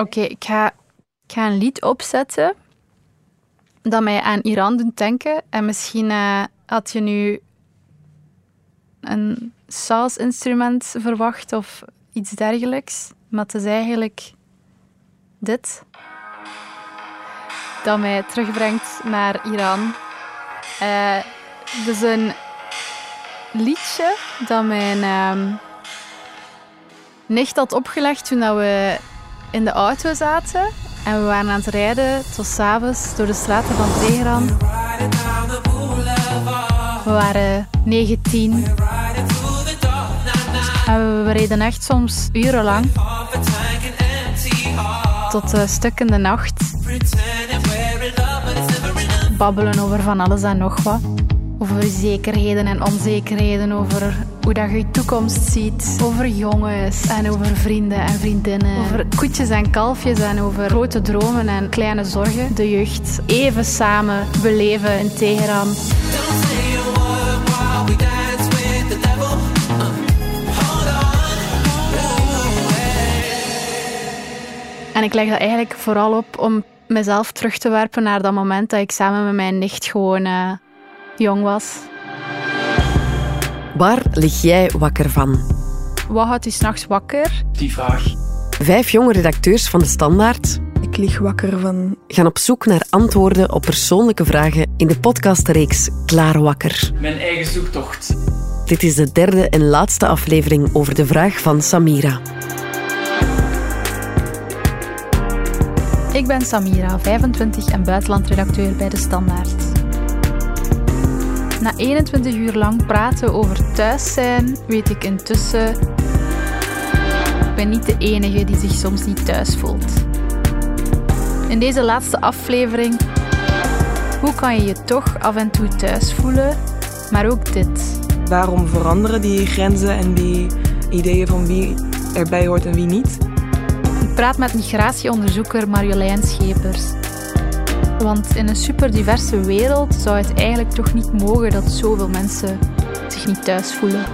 Oké, ik, ga, een lied opzetten dat mij aan Iran doet denken. En misschien eh, had je nu een instrument verwacht of iets dergelijks. Maar het is eigenlijk dit dat mij terugbrengt naar Iran. Uh, het is een liedje dat mijn uh, nicht had opgelegd toen we in de auto zaten. En we waren aan het rijden tot s'avonds door de straten van Teheran. We waren 19. En we reden echt soms urenlang. Tot uh, stuk in de nacht. Babbelen over van alles en nog wat. Over zekerheden en onzekerheden, over hoe dat je je toekomst ziet. Over jongens en over vrienden en vriendinnen. Over koetjes en kalfjes en over grote dromen en kleine zorgen. De jeugd even samen beleven in Teheran. En ik leg dat eigenlijk vooral op om mezelf terug te werpen naar dat moment dat ik samen met mijn nicht gewoon uh, jong was. Waar lig jij wakker van? Wat houdt u s'nachts wakker? Die vraag. Vijf jonge redacteurs van De Standaard ik lig wakker van. Gaan op zoek naar antwoorden op persoonlijke vragen in de podcastreeks Klaar Wakker. Mijn eigen zoektocht. Dit is de derde en laatste aflevering over de vraag van Samira. Ik ben Samira, 25 en buitenlandredacteur bij De Standaard. Na 21 uur lang praten over thuis zijn, weet ik intussen... Ik ben niet de enige die zich soms niet thuis voelt. In deze laatste aflevering... Hoe kan je je toch af en toe thuis voelen, maar ook dit. Waarom veranderen die grenzen en die ideeën van wie erbij hoort en wie niet? praat met migratieonderzoeker Marjolein Schepers. Want in een superdiverse wereld zou het eigenlijk toch niet mogen dat zoveel mensen zich niet thuis voelen.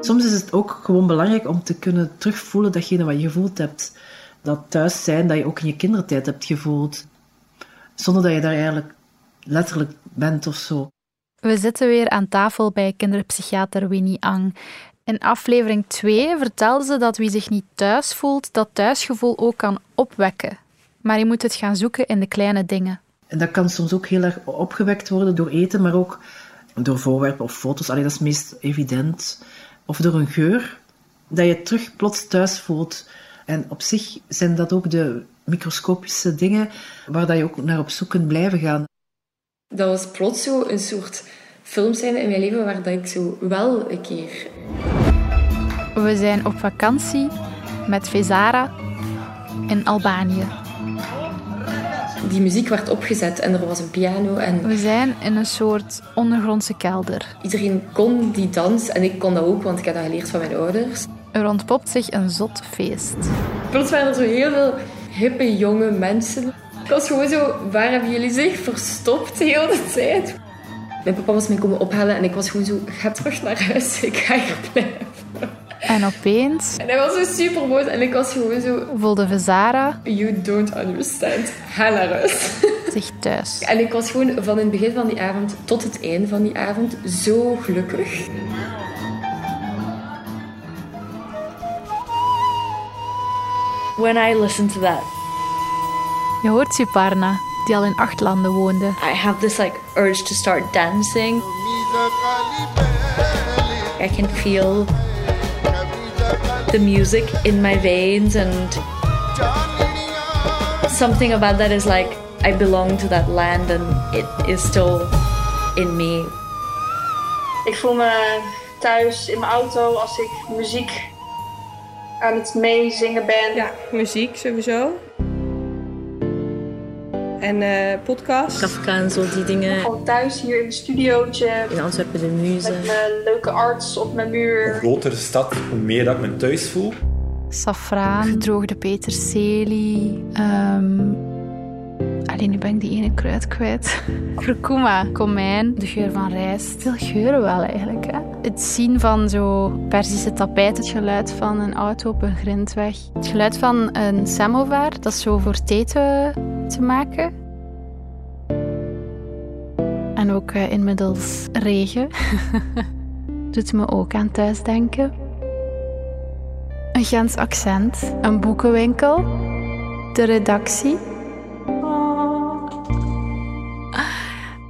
Soms is het ook gewoon belangrijk om te kunnen terugvoelen datgene wat je gevoeld hebt. Dat thuis zijn dat je ook in je kindertijd hebt gevoeld. Zonder dat je daar eigenlijk letterlijk bent of zo. We zitten weer aan tafel bij kinderpsychiater Winnie Ang. In aflevering 2 vertelde ze dat wie zich niet thuis voelt, dat thuisgevoel ook kan opwekken. Maar je moet het gaan zoeken in de kleine dingen. En dat kan soms ook heel erg opgewekt worden door eten, maar ook door voorwerpen of foto's. Allee, dat is meest evident. Of door een geur, dat je terug plots thuis voelt. En op zich zijn dat ook de microscopische dingen waar dat je ook naar op zoek kunt blijven gaan. Dat was plots zo een soort films zijn in mijn leven waar dat ik zo wel een keer... We zijn op vakantie met Vezara in Albanië. Die muziek werd opgezet en er was een piano. En... We zijn in een soort ondergrondse kelder. Iedereen kon die dans en ik kon dat ook, want ik had dat geleerd van mijn ouders. Er ontpopt zich een zot feest. Plots waren er zo heel veel hippe jonge mensen. Ik was gewoon zo, waar hebben jullie zich verstopt de hele tijd? Mijn papa was mij komen ophalen en ik was gewoon zo, ga terug naar huis, ik ga hier blijven. En opeens... En hij was zo super boos en ik was gewoon zo... Voelde Vezara... You don't understand. Ga naar huis. Zich thuis. En ik was gewoon van het begin van die avond tot het einde van die avond zo gelukkig. When I listen to that... Je hoort Suparna die al in acht landen woonde. I have this like urge to start dancing. I can feel the music in my veins and something about that is like I belong to that land and it is still in me. Ik voel me thuis in mijn auto als ik muziek aan het meezingen ben. Ja, muziek sowieso en uh, podcast. Kafka en zo, die dingen. Gewoon thuis hier in het studiootje. In Antwerpen de muze. Met mijn leuke arts op mijn muur. Hoe groter de stad, hoe meer dat ik me thuis voel. Safraan, gedroogde peterselie, um, Alleen nu ben ik die ene kruid kwijt. Kurkuma, komijn, de geur van rijst. Veel geuren wel eigenlijk. Hè? Het zien van zo Persische tapijt, het geluid van een auto op een grindweg. Het geluid van een samovar, dat is zo voor thee te, maken. En ook uh, inmiddels regen. Doet me ook aan thuisdenken. Een Gens accent, een boekenwinkel, de redactie.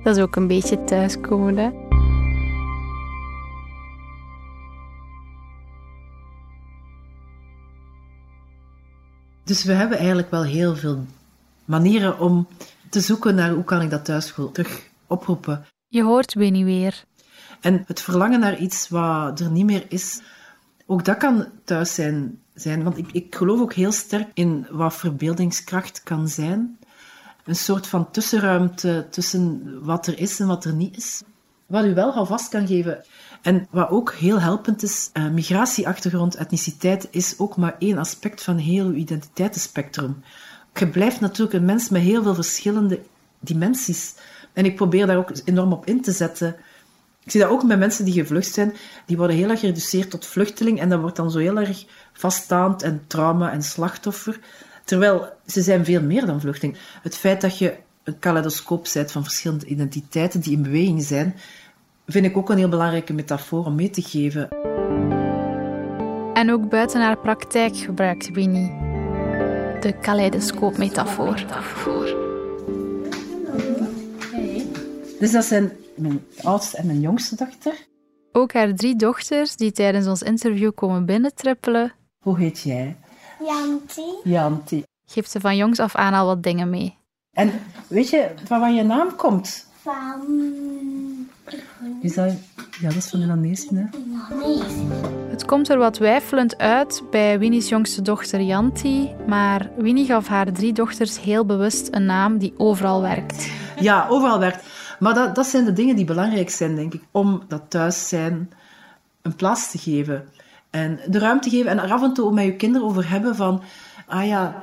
Dat is ook een beetje thuiskomen. Dus we hebben eigenlijk wel heel veel manieren om te zoeken naar hoe kan ik dat thuisgevoel terug oproepen. Je hoort Winnie weer. En het verlangen naar iets wat er niet meer is, ook dat kan thuis zijn. zijn want ik, ik geloof ook heel sterk in wat verbeeldingskracht kan zijn. Een soort van tussenruimte tussen wat er is en wat er niet is. Wat u wel alvast kan geven. En wat ook heel helpend is, uh, migratieachtergrond, etniciteit, is ook maar één aspect van heel uw identiteitsspectrum. Je blijft natuurlijk een mens met heel veel verschillende dimensies. En ik probeer daar ook enorm op in te zetten. Ik zie dat ook met mensen die gevlucht zijn. Die worden heel erg gereduceerd tot vluchteling. En dat wordt dan zo heel erg vaststaand en trauma en slachtoffer. Terwijl ze zijn veel meer dan vluchteling. Het feit dat je een kaleidoscoop bent van verschillende identiteiten die in beweging zijn, vind ik ook een heel belangrijke metafoor om mee te geven. En ook buiten haar praktijk gebruikt Winnie de kaleidoscoop-metafoor. Dus dat zijn mijn oudste en mijn jongste dochter. Ook haar drie dochters die tijdens ons interview komen binnentrippelen. Hoe heet jij? Janti. Janti. Geeft ze van jongs af aan al wat dingen mee. En weet je van waar je naam komt? Van... Is dat... Ja, dat is van Indonesië, hè? Het komt er wat weifelend uit bij Winnie's jongste dochter Janti, maar Winnie gaf haar drie dochters heel bewust een naam die overal werkt. Ja, overal werkt. Maar dat, dat zijn de dingen die belangrijk zijn, denk ik, om dat thuis zijn een plaats te geven. En de ruimte geven en er af en toe met je kinderen over hebben van, ah ja,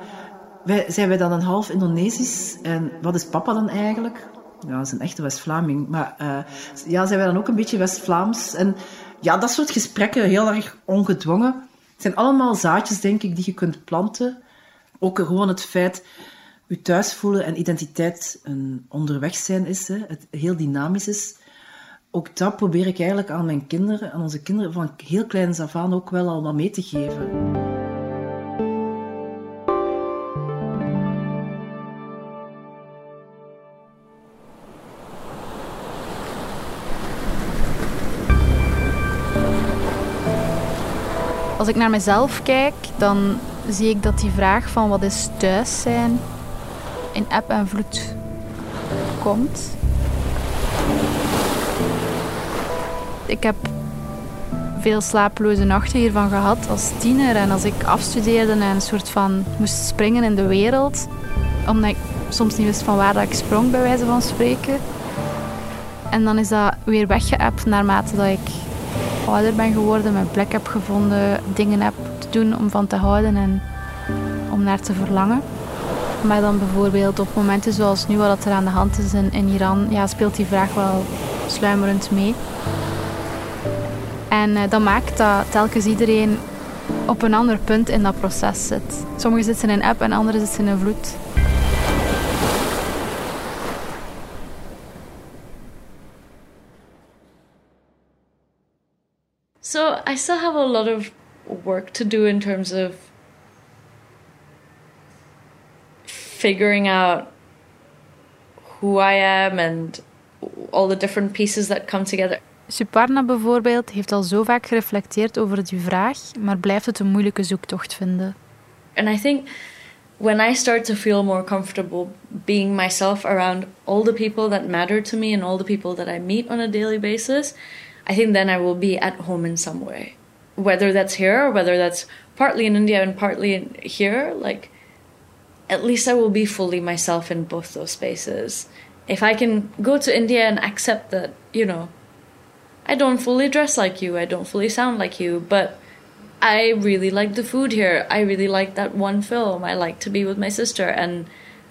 wij, zijn wij dan een half Indonesisch en wat is papa dan eigenlijk? Ja, dat is een echte West-Vlaming. Maar uh, ja, zijn wij dan ook een beetje West-Vlaams? En ja, dat soort gesprekken, heel erg ongedwongen. Het zijn allemaal zaadjes, denk ik, die je kunt planten. Ook gewoon het feit je thuis voelen en identiteit een onderweg zijn is, hè, het heel dynamisch is. Ook dat probeer ik eigenlijk aan mijn kinderen, aan onze kinderen van heel klein af aan ook wel allemaal mee te geven. Als ik naar mezelf kijk, dan zie ik dat die vraag van wat is thuis zijn in eb en vloed komt. Ik heb veel slapeloze nachten hiervan gehad als tiener en als ik afstudeerde en een soort van moest springen in de wereld, omdat ik soms niet wist van waar dat ik sprong, bij wijze van spreken. En dan is dat weer weggeëpt naarmate dat ik ouder ben geworden, mijn plek heb gevonden, dingen heb te doen om van te houden en om naar te verlangen. Maar dan bijvoorbeeld op momenten zoals nu, wat er aan de hand is in, Iran, ja, speelt die vraag wel sluimerend mee. En uh, dat maakt dat telkens iedereen op een ander punt in dat proces zit. Sommigen zitten in app en anderen zitten in vloed. So I still have a lot of work to do in terms of figuring out who I am and all the different pieces that come together. Suparna bijvoorbeeld heeft al zo vaak gereflecteerd over die vraag, maar blijft het een moeilijke zoektocht vinden. And I think when I start to feel more comfortable being myself around all the people that matter to me and all the people that I meet on a daily basis, I think then I will be at home in some way. Whether that's here or whether that's partly in India and partly in here, like at least I will be fully myself in both those spaces. If I can go to India and accept that, you know, I don't fully dress like you, I don't fully sound like you, but I really like the food here. I really like that one film. I like to be with my sister and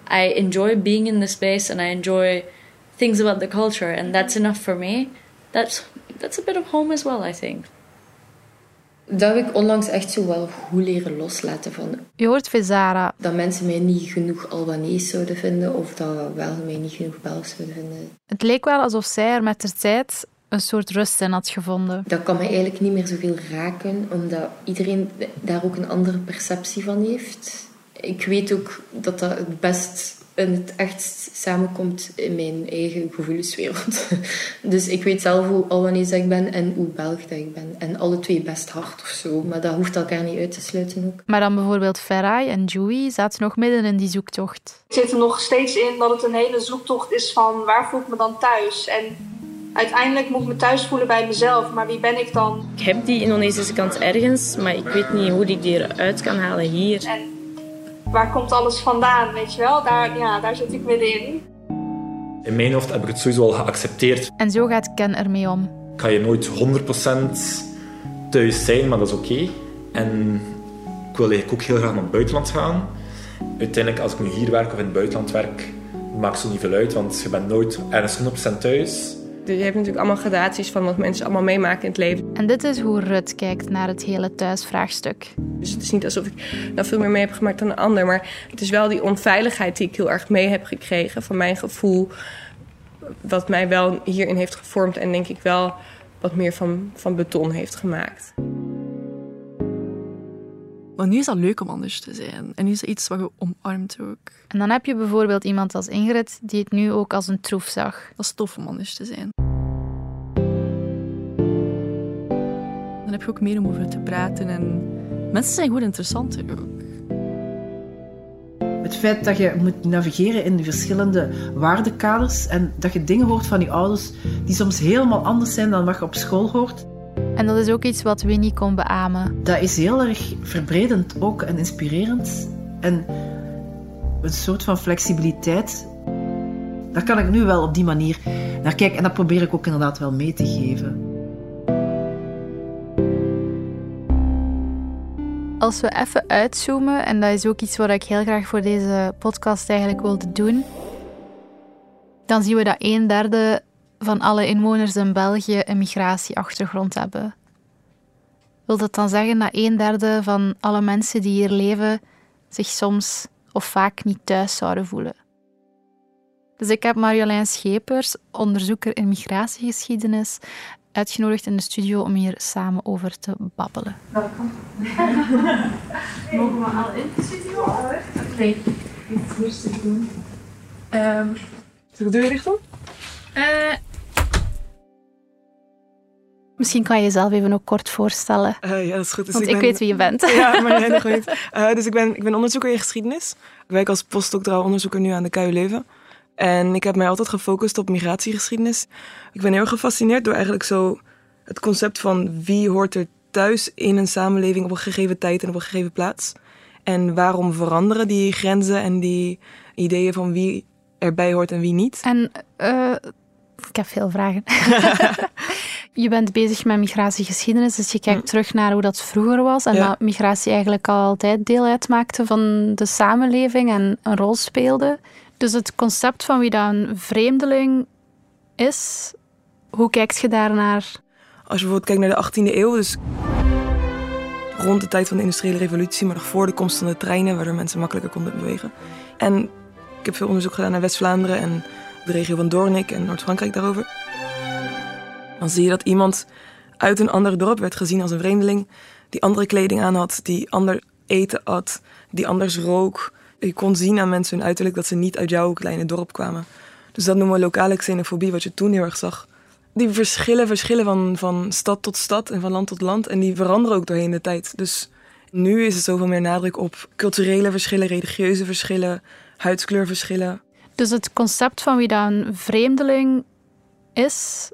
I enjoy being in the space and I enjoy things about the culture, and that's mm-hmm. enough for me. That's that's a bit of home as well, I think. Dat heb ik onlangs echt zo wel goed leren loslaten van. Je hoort Vezara. Dat mensen mij niet genoeg Albanese zouden vinden of dat wel mij niet genoeg Belgisch zouden vinden. Het leek wel alsof zij er met de tijd een soort rust in had gevonden. Dat kan mij eigenlijk niet meer zoveel raken, omdat iedereen daar ook een andere perceptie van heeft. Ik weet ook dat dat het best en het echt samenkomt in mijn eigen gevoelswereld. Dus ik weet zelf hoe Albanese ik ben en hoe Belg dat ik ben. En alle twee best hard of zo, maar dat hoeft elkaar niet uit te sluiten ook. Maar dan bijvoorbeeld Ferrai en Joey zaten nog midden in die zoektocht. Ik zit er nog steeds in dat het een hele zoektocht is van waar voel ik me dan thuis? En uiteindelijk moet ik me thuis voelen bij mezelf, maar wie ben ik dan? Ik heb die Indonesische kant ergens, maar ik weet niet hoe ik die eruit kan halen hier. En waar komt alles vandaan, weet je wel? Daar, ja, daar zit ik middenin. In mijn hoofd heb ik het sowieso al geaccepteerd. En zo gaat Ken ermee om. Ik ga je nooit 100% thuis zijn, maar dat is oké. En ik wil eigenlijk ook heel graag naar het buitenland gaan. Uiteindelijk, als ik nu hier werk of in het buitenland werk, maakt zo niet veel uit, want je bent nooit ergens 100% thuis. Je hebt natuurlijk allemaal gradaties van wat mensen allemaal meemaken in het leven. En dit is hoe Rut kijkt naar het hele thuisvraagstuk. Dus het is niet alsof ik nou veel meer mee heb gemaakt dan een ander. Maar het is wel die onveiligheid die ik heel erg mee heb gekregen. Van mijn gevoel. Wat mij wel hierin heeft gevormd. En denk ik wel wat meer van, van beton heeft gemaakt. Maar nu is dat leuk om anders te zijn. En nu is dat iets wat je omarmt ook. En dan heb je bijvoorbeeld iemand als Ingrid die het nu ook als een troef zag. Dat is tof om anders te zijn. Dan heb je ook meer om over te praten. En mensen zijn goed interessant ook. Het feit dat je moet navigeren in de verschillende waardekaders en dat je dingen hoort van je ouders die soms helemaal anders zijn dan wat je op school hoort. En dat is ook iets wat Winnie kon beamen. Dat is heel erg verbredend ook en inspirerend. En een soort van flexibiliteit. Daar kan ik nu wel op die manier naar kijken. En dat probeer ik ook inderdaad wel mee te geven. Als we even uitzoomen, en dat is ook iets wat ik heel graag voor deze podcast eigenlijk wilde doen, dan zien we dat een derde van alle inwoners in België een migratieachtergrond hebben. Wil dat dan zeggen dat een derde van alle mensen die hier leven zich soms of vaak niet thuis zouden voelen? Dus ik heb Marjolein Schepers, onderzoeker in migratiegeschiedenis, uitgenodigd in de studio om hier samen over te babbelen. Welkom. Mogen we al in de studio? Nee, iets rustig doen. Um, Zal ik de deur dicht doen? Uh, Misschien kan je jezelf even ook kort voorstellen. Uh, ja, dat is goed. Dus Want ik, weet wie je bent. Ja, maar jij nog niet. Uh, dus ik ben, ik ben onderzoeker in geschiedenis. Ik werk als postdoctoraal onderzoeker nu aan de KU Leuven. En ik heb mij altijd gefocust op migratiegeschiedenis. Ik ben heel gefascineerd door eigenlijk zo het concept van wie hoort er thuis in een samenleving op een gegeven tijd en op een gegeven plaats. En waarom veranderen die grenzen en die ideeën van wie erbij hoort en wie niet. En uh, ik heb veel vragen. je bent bezig met migratiegeschiedenis, dus je kijkt mm. terug naar hoe dat vroeger was. En ja. dat migratie eigenlijk al altijd deel uitmaakte van de samenleving en een rol speelde. Dus het concept van wie dat een vreemdeling is, hoe kijkt je daarnaar? Als je bijvoorbeeld kijkt naar de 18e eeuw, dus rond de tijd van de industriële revolutie, maar nog voor de komst van de treinen, waardoor mensen makkelijker konden bewegen. En ik heb veel onderzoek gedaan naar West-Vlaanderen en de regio van Doornik en Noord-Frankrijk daarover. Dan zie je dat iemand uit een ander dorp werd gezien als een vreemdeling, die andere kleding aan had, die ander eten at, die anders rook. Je kon zien aan mensen hun uiterlijk dat ze niet uit jouw kleine dorp kwamen. Dus dat noemen we lokale xenofobie, wat je toen heel erg zag. Die verschillen, verschillen van, van stad tot stad en van land tot land. En die veranderen ook doorheen de tijd. Dus nu is er zoveel meer nadruk op culturele verschillen, religieuze verschillen, huidskleurverschillen. Dus het concept van wie dan een vreemdeling is,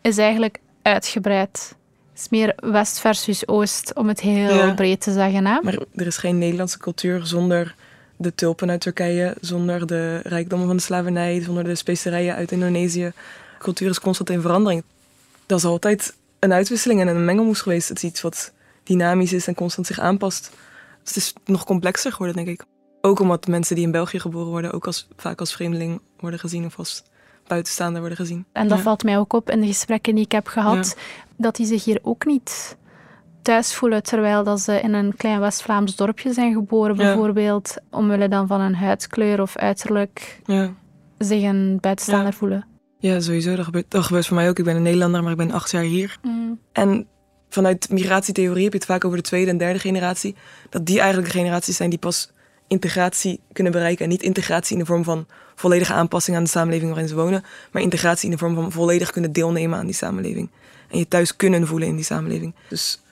is eigenlijk uitgebreid. Het is meer West versus Oost, om het heel ja. breed te zeggen. Hè? Maar er is geen Nederlandse cultuur zonder de tulpen uit Turkije, zonder de rijkdommen van de slavernij, zonder de specerijen uit Indonesië. Cultuur is constant in verandering. Dat is altijd een uitwisseling en een mengelmoes geweest. Het is iets wat dynamisch is en constant zich aanpast. Dus het is nog complexer geworden, denk ik. Ook omdat mensen die in België geboren worden ook als, vaak als vreemdeling worden gezien of als buitenstaander worden gezien. En dat Ja. valt mij ook op in de gesprekken die ik heb gehad, dat die zich hier ook niet thuis voelen, terwijl dat ze in een klein West-Vlaams dorpje zijn geboren, Ja. bijvoorbeeld, omwille dan van hun huidskleur of uiterlijk, Ja. zich een buitenstaander voelen. Ja, sowieso. Dat gebeurt, dat gebeurt voor mij ook. Ik ben een Nederlander, maar ik ben acht jaar hier. Mm. En vanuit migratietheorie heb je het vaak over de tweede en derde generatie. Dat die eigenlijk de generaties zijn die pas integratie kunnen bereiken. En niet integratie in de vorm van volledige aanpassing aan de samenleving waarin ze wonen. Maar integratie in de vorm van volledig kunnen deelnemen aan die samenleving. En je thuis kunnen voelen in die samenleving. Dus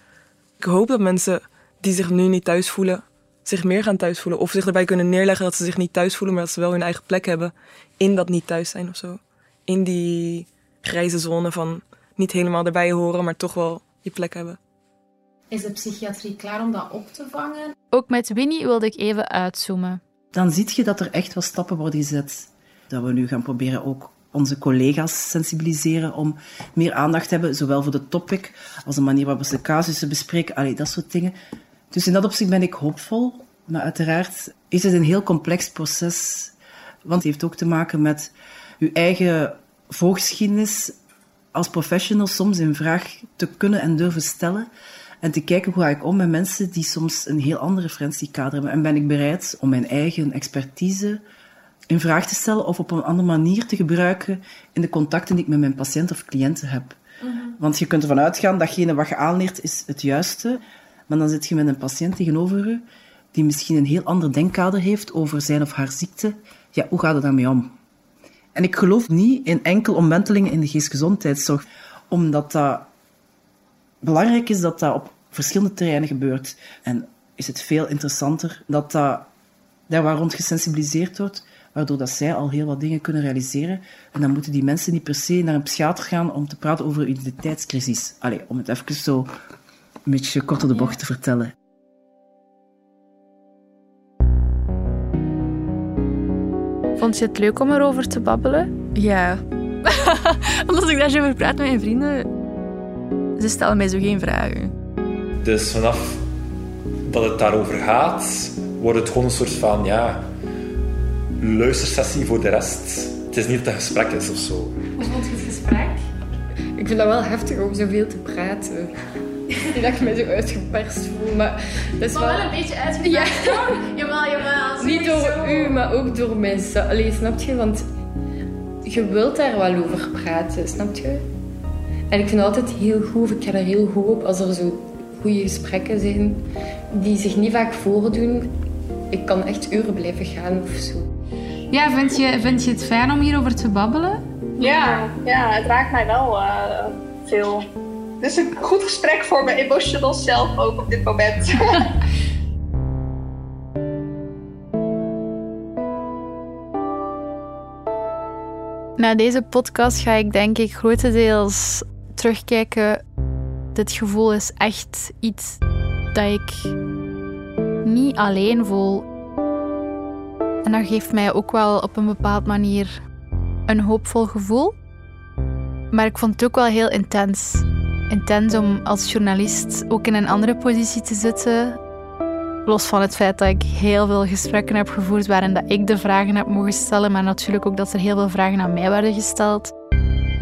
ik hoop dat mensen die zich nu niet thuis voelen, zich meer gaan thuis voelen. Of zich erbij kunnen neerleggen dat ze zich niet thuis voelen, maar dat ze wel hun eigen plek hebben in dat niet thuis zijn of zo. In die grijze zone van niet helemaal erbij horen, maar toch wel je plek hebben. Is de psychiatrie klaar om dat op te vangen? Ook met Winnie wilde ik even uitzoomen. Dan zie je dat er echt wel stappen worden gezet. Dat we nu gaan proberen ook onze collega's sensibiliseren om meer aandacht te hebben, zowel voor de topic als de manier waarop ze casussen bespreken, allee, dat soort dingen. Dus in dat opzicht ben ik hoopvol, maar uiteraard is het een heel complex proces, want het heeft ook te maken met uw eigen voorgeschiedenis als professional soms in vraag te kunnen en durven stellen. En te kijken hoe ga ik om met mensen die soms een heel ander referentiekader hebben. En ben ik bereid om mijn eigen expertise in vraag te stellen of op een andere manier te gebruiken in de contacten die ik met mijn patiënten of cliënten heb. Want je kunt ervan uitgaan datgene wat je aanleert is het juiste. Maar dan zit je met een patiënt tegenover je die misschien een heel ander denkkader heeft over zijn of haar ziekte. Ja, hoe gaat het daarmee om? En ik geloof niet in enkel omwentelingen in de geestgezondheidszorg, omdat dat belangrijk is dat dat op verschillende terreinen gebeurt. En is het veel interessanter dat dat daar waar rond gesensibiliseerd wordt, waardoor dat zij al heel wat dingen kunnen realiseren. En dan moeten die mensen niet per se naar een psychiater gaan om te praten over een identiteitscrisis. Allee, om het even zo een beetje kort op de bocht te vertellen. Vond je het leuk om erover te babbelen? Ja. Als ik daar zo over praat met mijn vrienden, ze stellen mij zo geen vragen. Dus vanaf dat het daarover gaat, wordt het gewoon een soort van ja, luistersessie voor de rest. Het is niet dat het een gesprek is of zo. Hoe vond je het gesprek? Ik vind dat wel heftig om zoveel te praten. Niet dat ik me zo uitgeperst voel, maar dat is Maar wel een beetje uitgeperst, Ja. toch? Jawel, jawel. Niet door u, maar ook door mensen. Allee, snap je? Want je wilt daar wel over praten, snap je? En ik vind het altijd heel goed, of ik ga er heel goed op, als er zo goede gesprekken zijn die zich niet vaak voordoen. Ik kan echt uren blijven gaan of zo. Ja, vind je, vind je het fijn om hierover te babbelen? Ja, ja, het raakt mij wel eh, veel. Het is een goed gesprek voor mijn emotional self ook op dit moment. Na deze podcast ga ik denk ik grotendeels terugkijken. Dit gevoel is echt iets dat ik niet alleen voel. En dat geeft mij ook wel op een bepaald manier een hoopvol gevoel. Maar ik vond het ook wel heel intens. Intens om als journalist ook in een andere positie te zitten. Los van het feit dat ik heel veel gesprekken heb gevoerd waarin dat ik de vragen heb mogen stellen, maar natuurlijk ook dat er heel veel vragen aan mij werden gesteld.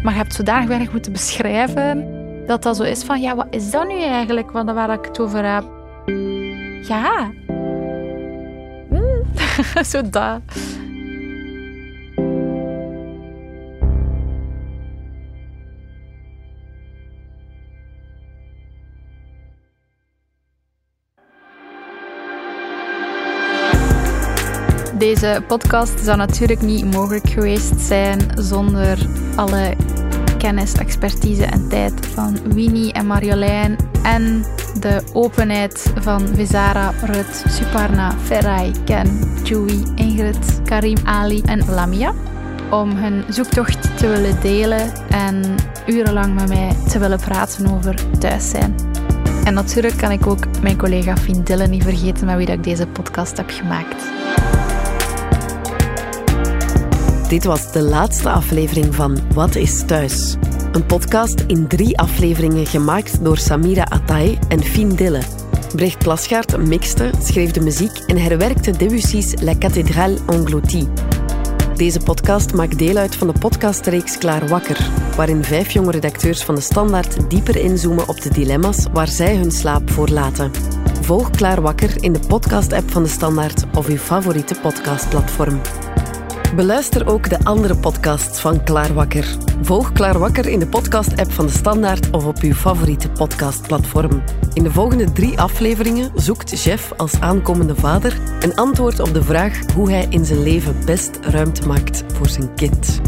Maar je hebt zodanig weinig moeten beschrijven dat dat zo is van, ja, wat is dat nu eigenlijk waar ik het over heb? Ja. Zo dat. Deze podcast zou natuurlijk niet mogelijk geweest zijn zonder alle kennis, expertise en tijd van Winnie en Marjolein en de openheid van Vizara, Rut, Suparna, Ferai, Ken, Chewy, Ingrid, Karim, Ali en Lamia om hun zoektocht te willen delen en urenlang met mij te willen praten over thuis zijn. En natuurlijk kan ik ook mijn collega Fien Dille niet vergeten met wie ik deze podcast heb gemaakt. Dit was de laatste aflevering van Wat is Thuis? Een podcast in drie afleveringen gemaakt door Samira Atay en Fien Dille. Brecht Plasgaard mixte, schreef de muziek en herwerkte Debussy's La Cathédrale Engloutie. Deze podcast maakt deel uit van de podcastreeks Klaar Wakker, waarin vijf jonge redacteurs van de Standaard dieper inzoomen op de dilemma's waar zij hun slaap voor laten. Volg Klaar Wakker in de podcast-app van de Standaard of uw favoriete podcastplatform. Beluister ook de andere podcasts van Klaar Wakker. Volg Klaar Wakker in de podcast-app van de Standaard of op uw favoriete podcastplatform. In de volgende drie afleveringen zoekt Jeff als aankomende vader een antwoord op de vraag hoe hij in zijn leven best ruimte maakt voor zijn kind.